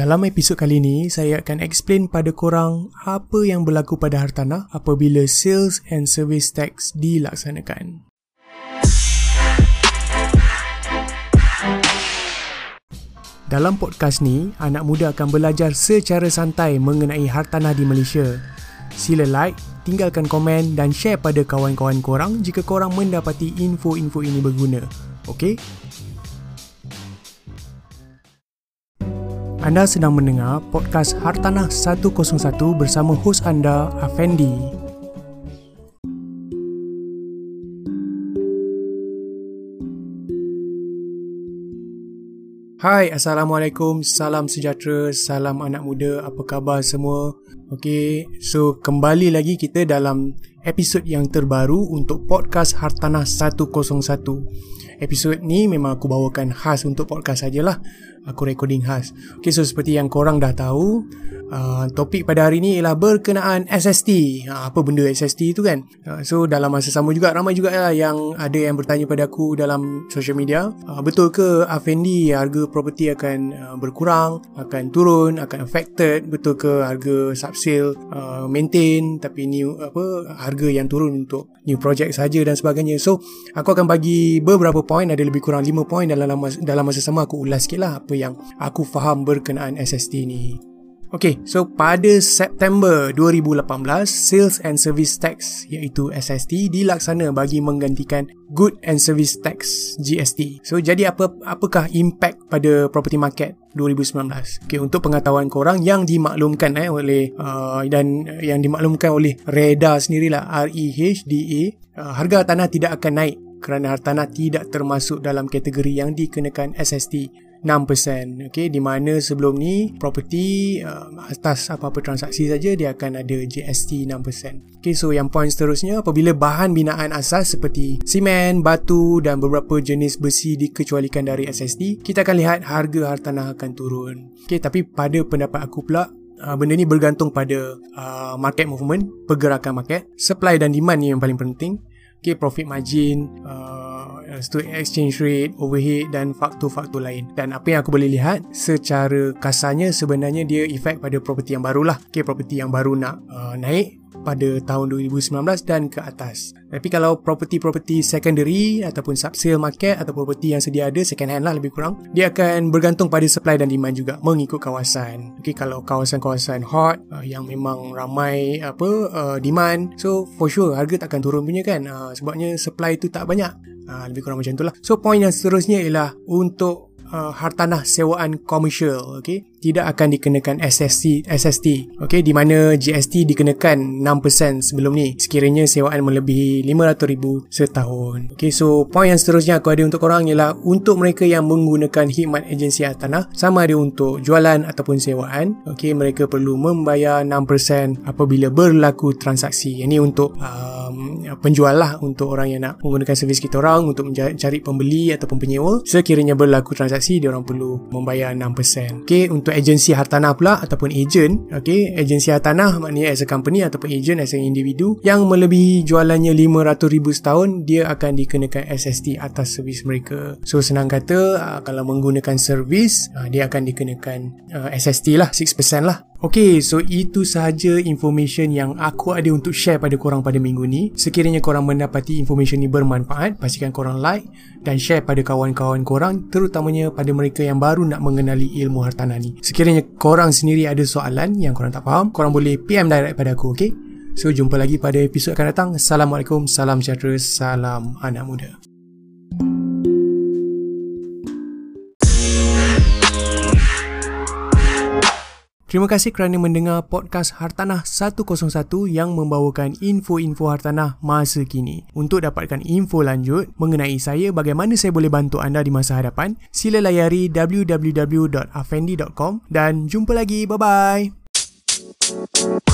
Dalam episod kali ini, saya akan explain pada korang apa yang berlaku pada hartanah apabila sales and service tax dilaksanakan. Dalam podcast ni, anak muda akan belajar secara santai mengenai hartanah di Malaysia. Sila like, tinggalkan komen dan share pada kawan-kawan korang jika korang mendapati info-info ini berguna. Okey? Anda sedang mendengar podcast Hartanah 101 bersama hos anda, Afendi. Hai, Assalamualaikum, salam sejahtera, salam anak muda, apa khabar semua? Okay, so kembali lagi kita dalam episod yang terbaru untuk podcast Hartanah 101 Episod ni memang aku bawakan khas untuk podcast sajalah. Aku recording khas. Okay so seperti yang korang dah tahu uh, Topik pada hari ni ialah berkenaan SST uh, Apa benda SST tu kan? Uh, So dalam masa sama juga ramai juga lah Yang ada yang bertanya pada aku dalam social media. Uh, Betul ke Afendi harga property akan uh, berkurang Akan turun, akan affected? Betul ke harga subsale uh, maintain Tapi new apa harga yang turun untuk new project saja dan sebagainya So aku akan bagi beberapa point Ada lebih kurang 5 point dalam dalam masa sama aku ulas sikit lah apa yang aku faham berkenaan SST ni. Okay, so pada September 2018, Sales and Service Tax iaitu SST dilaksana bagi menggantikan Good and Service Tax GST. So jadi apa apakah impact pada property market 2019? Okay, untuk pengetahuan korang yang dimaklumkan eh oleh uh, dan yang dimaklumkan oleh REDA sendirilah R E H D A, uh, harga tanah tidak akan naik kerana hartanah tidak termasuk dalam kategori yang dikenakan SST 6% okay, di mana sebelum ni property uh, atas apa-apa transaksi saja dia akan ada GST 6%. Okay, so yang point seterusnya apabila bahan binaan asas seperti simen, batu dan beberapa jenis besi dikecualikan dari SST, kita akan lihat harga hartanah akan turun. Okay, tapi pada pendapat aku pula Uh, benda ni bergantung pada uh, market movement, pergerakan market, supply dan demand ni yang paling penting. Okay, profit margin, uh, stock exchange rate, overhead dan faktor-faktor lain. Dan apa yang aku boleh lihat secara kasarnya sebenarnya dia efek pada property yang baru lah. Okay, property yang baru nak uh, naik pada tahun 2019 dan ke atas. Tapi kalau property-property secondary ataupun subsale market atau property yang sedia ada second hand lah lebih kurang, dia akan bergantung pada supply dan demand juga mengikut kawasan. Okay, kalau kawasan-kawasan hot uh, yang memang ramai apa uh, demand, so for sure harga takkan turun punya kan. Uh, sebabnya supply tu tak banyak. Uh, lebih kurang macam itulah. So point yang seterusnya ialah untuk uh, hartanah sewaan komersial okey tidak akan dikenakan SST SST okey di mana GST dikenakan 6% sebelum ni. Sekiranya sewaan melebihi 500,000 setahun. Okey so point yang seterusnya aku ada untuk korang ialah untuk mereka yang menggunakan khidmat agensi hartanah sama ada untuk jualan ataupun sewaan okey mereka perlu membayar 6% apabila berlaku transaksi. Ini untuk um, penjual lah untuk orang yang nak menggunakan servis kita orang untuk mencari pembeli ataupun penyewa. Sekiranya berlaku transaksi dia orang perlu membayar 6%. Okey, untuk agensi hartanah pula ataupun ejen, okey, agensi hartanah maknanya as a company ataupun ejen as a individu yang melebihi jualannya 500,000 setahun, dia akan dikenakan SST atas servis mereka. So senang kata, uh, kalau menggunakan servis, uh, dia akan dikenakan uh, SST lah, 6% lah. Okay, so itu sahaja information yang aku ada untuk share pada korang pada minggu ni. Sekiranya korang mendapati information ni bermanfaat, pastikan korang like dan share pada kawan-kawan korang, terutamanya pada mereka yang baru nak mengenali ilmu hartanah ni. Sekiranya korang sendiri ada soalan yang korang tak faham, korang boleh PM direct pada aku, okay? So, jumpa lagi pada episod akan datang. Assalamualaikum, salam sejahtera, salam anak muda. Terima kasih kerana mendengar podcast Hartanah 101 yang membawakan info-info hartanah masa kini. Untuk dapatkan info lanjut mengenai saya bagaimana saya boleh bantu anda di masa hadapan, sila layari www.afendi.com dan jumpa lagi. Bye-bye.